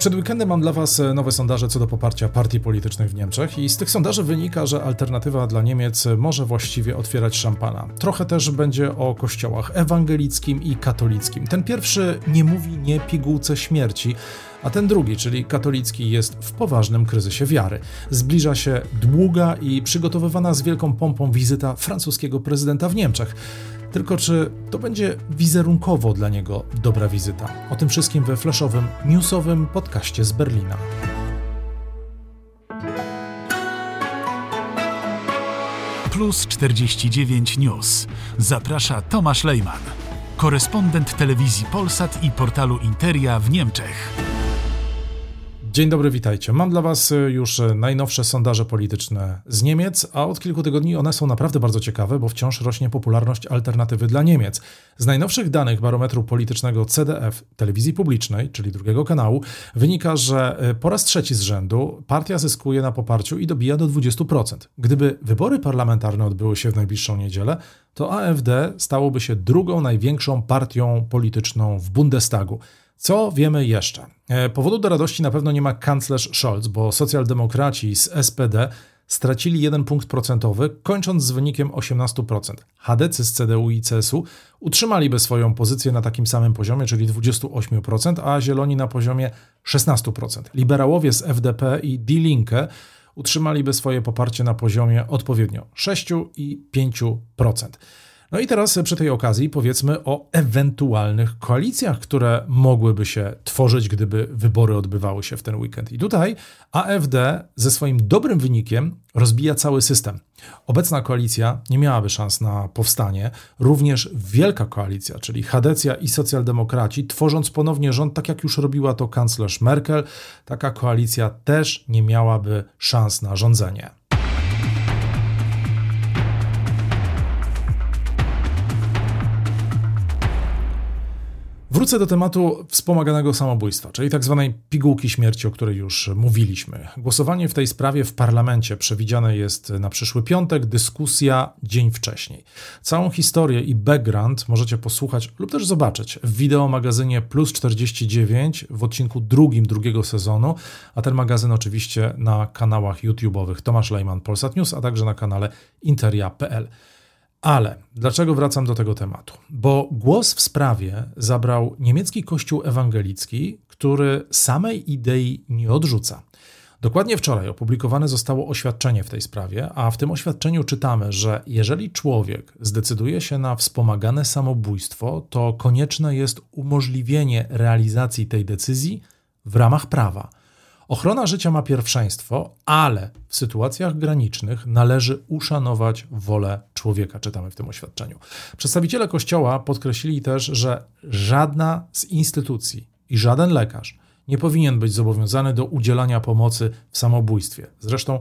Przed weekendem mam dla Was e, nowe sondaże co do poparcia partii politycznych w Niemczech i z tych sondaży wynika, że alternatywa dla Niemiec może właściwie otwierać szampana. Trochę też będzie o kościołach ewangelickim i katolickim. Ten pierwszy nie mówi nie pigułce śmierci, a ten drugi, czyli katolicki, jest w poważnym kryzysie wiary. Zbliża się długa i przygotowywana z wielką pompą wizyta francuskiego prezydenta w Niemczech. Tylko czy to będzie wizerunkowo dla niego dobra wizyta? O tym wszystkim we flashowym, newsowym podcaście z Berlina. Plus 49 News. Zaprasza Tomasz Lejman, korespondent telewizji Polsat i portalu Interia w Niemczech. Dzień dobry, witajcie. Mam dla Was y, już y, najnowsze sondaże polityczne z Niemiec, a od kilku tygodni one są naprawdę bardzo ciekawe, bo wciąż rośnie popularność alternatywy dla Niemiec. Z najnowszych danych barometru politycznego CDF telewizji publicznej, czyli drugiego kanału, wynika, że y, po raz trzeci z rzędu partia zyskuje na poparciu i dobija do 20%. Gdyby wybory parlamentarne odbyły się w najbliższą niedzielę, to AfD stałoby się drugą największą partią polityczną w Bundestagu. Co wiemy jeszcze? E, powodu do radości na pewno nie ma kanclerz Scholz, bo socjaldemokraci z SPD stracili jeden punkt procentowy, kończąc z wynikiem 18%. Hadecy z CDU i CSU utrzymaliby swoją pozycję na takim samym poziomie, czyli 28%, a Zieloni na poziomie 16%. Liberałowie z FDP i Die Linke utrzymaliby swoje poparcie na poziomie odpowiednio 6 i 5%. No i teraz przy tej okazji powiedzmy o ewentualnych koalicjach, które mogłyby się tworzyć, gdyby wybory odbywały się w ten weekend. I tutaj AfD ze swoim dobrym wynikiem rozbija cały system. Obecna koalicja nie miałaby szans na powstanie. Również wielka koalicja, czyli Hadecja i socjaldemokraci, tworząc ponownie rząd, tak jak już robiła to kanclerz Merkel, taka koalicja też nie miałaby szans na rządzenie. Wrócę do tematu wspomaganego samobójstwa, czyli. Tak pigułki śmierci, o której już mówiliśmy. Głosowanie w tej sprawie w parlamencie przewidziane jest na przyszły piątek, dyskusja dzień wcześniej. Całą historię i background możecie posłuchać lub też zobaczyć w wideo magazynie Plus 49 w odcinku drugim drugiego sezonu, a ten magazyn oczywiście na kanałach YouTube'owych Tomasz Lejman Polsat News, a także na kanale interia.pl. Ale dlaczego wracam do tego tematu? Bo głos w sprawie zabrał niemiecki kościół ewangelicki, który samej idei nie odrzuca. Dokładnie wczoraj opublikowane zostało oświadczenie w tej sprawie, a w tym oświadczeniu czytamy, że jeżeli człowiek zdecyduje się na wspomagane samobójstwo, to konieczne jest umożliwienie realizacji tej decyzji w ramach prawa. Ochrona życia ma pierwszeństwo, ale w sytuacjach granicznych należy uszanować wolę człowieka, czytamy w tym oświadczeniu. Przedstawiciele Kościoła podkreślili też, że żadna z instytucji i żaden lekarz nie powinien być zobowiązany do udzielania pomocy w samobójstwie. Zresztą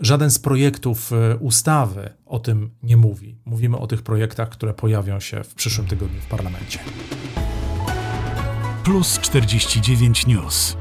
żaden z projektów e, ustawy o tym nie mówi. Mówimy o tych projektach, które pojawią się w przyszłym tygodniu w parlamencie. Plus 49 News.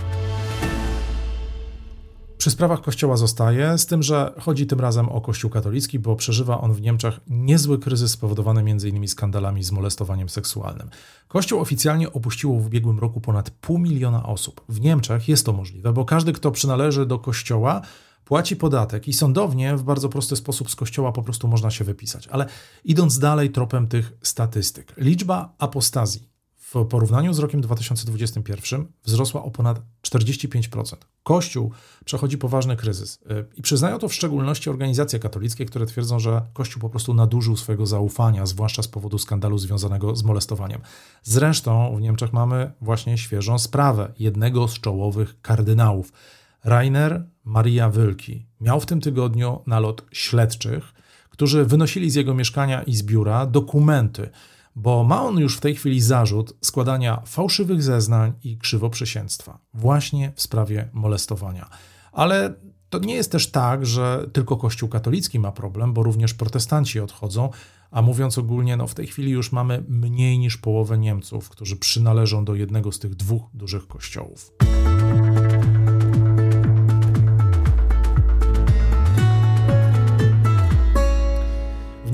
Przy sprawach Kościoła zostaje, z tym, że chodzi tym razem o Kościół katolicki, bo przeżywa on w Niemczech niezły kryzys spowodowany m.in. skandalami z molestowaniem seksualnym. Kościół oficjalnie opuściło w ubiegłym roku ponad pół miliona osób. W Niemczech jest to możliwe, bo każdy, kto przynależy do Kościoła, płaci podatek i sądownie w bardzo prosty sposób z kościoła po prostu można się wypisać. Ale idąc dalej tropem tych statystyk, liczba apostazji w porównaniu z rokiem 2021 wzrosła o ponad 45%. Kościół przechodzi poważny kryzys y, i przyznają to w szczególności organizacje katolickie, które twierdzą, że Kościół po prostu nadużył swojego zaufania, zwłaszcza z powodu skandalu związanego z molestowaniem. Zresztą w Niemczech mamy właśnie świeżą sprawę jednego z czołowych kardynałów. Rainer Maria Wylki miał w tym tygodniu nalot śledczych, którzy wynosili z jego mieszkania i z biura dokumenty, bo ma on już w tej chwili zarzut składania fałszywych zeznań i krzywoprzysięstwa, właśnie w sprawie molestowania. Ale to nie jest też tak, że tylko Kościół katolicki ma problem, bo również protestanci odchodzą, a mówiąc ogólnie, no w tej chwili już mamy mniej niż połowę Niemców, którzy przynależą do jednego z tych dwóch dużych kościołów.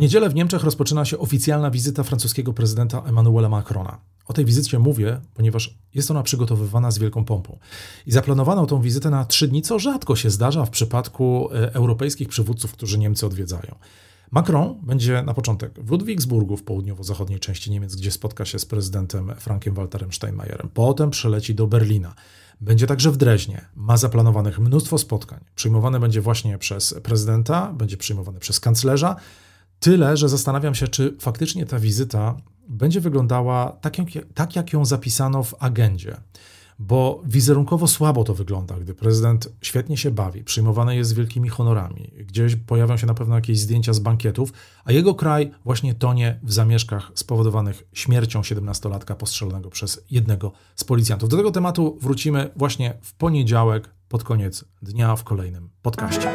Niedzielę w Niemczech rozpoczyna się oficjalna wizyta francuskiego prezydenta Emmanuela Macrona. O tej wizycie mówię, ponieważ jest ona przygotowywana z wielką pompą. I zaplanowano tą wizytę na trzy dni, co rzadko się zdarza w przypadku e, europejskich przywódców, którzy Niemcy odwiedzają. Macron będzie na początek w Ludwigsburgu w południowo-zachodniej części Niemiec, gdzie spotka się z prezydentem Frankiem Walterem Steinmeierem. Potem przeleci do Berlina. Będzie także w Dreźnie. Ma zaplanowanych mnóstwo spotkań. Przyjmowany będzie właśnie przez prezydenta, będzie przyjmowany przez kanclerza. Tyle, że zastanawiam się, czy faktycznie ta wizyta będzie wyglądała tak, jak, tak, jak ją zapisano w agendzie. Bo wizerunkowo słabo to wygląda, gdy prezydent świetnie się bawi, przyjmowany jest z wielkimi honorami, gdzieś pojawią się na pewno jakieś zdjęcia z bankietów, a jego kraj właśnie tonie w zamieszkach spowodowanych śmiercią 17-latka postrzelonego przez jednego z policjantów. Do tego tematu wrócimy właśnie w poniedziałek pod koniec dnia w kolejnym podcaście.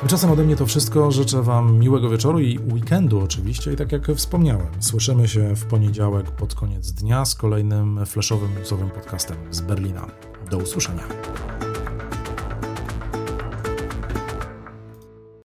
Tymczasem ode mnie to wszystko. Życzę Wam miłego wieczoru i weekendu oczywiście. I tak jak wspomniałem, słyszymy się w poniedziałek pod koniec dnia z kolejnym flashowym newsowym podcastem z Berlina. Do usłyszenia.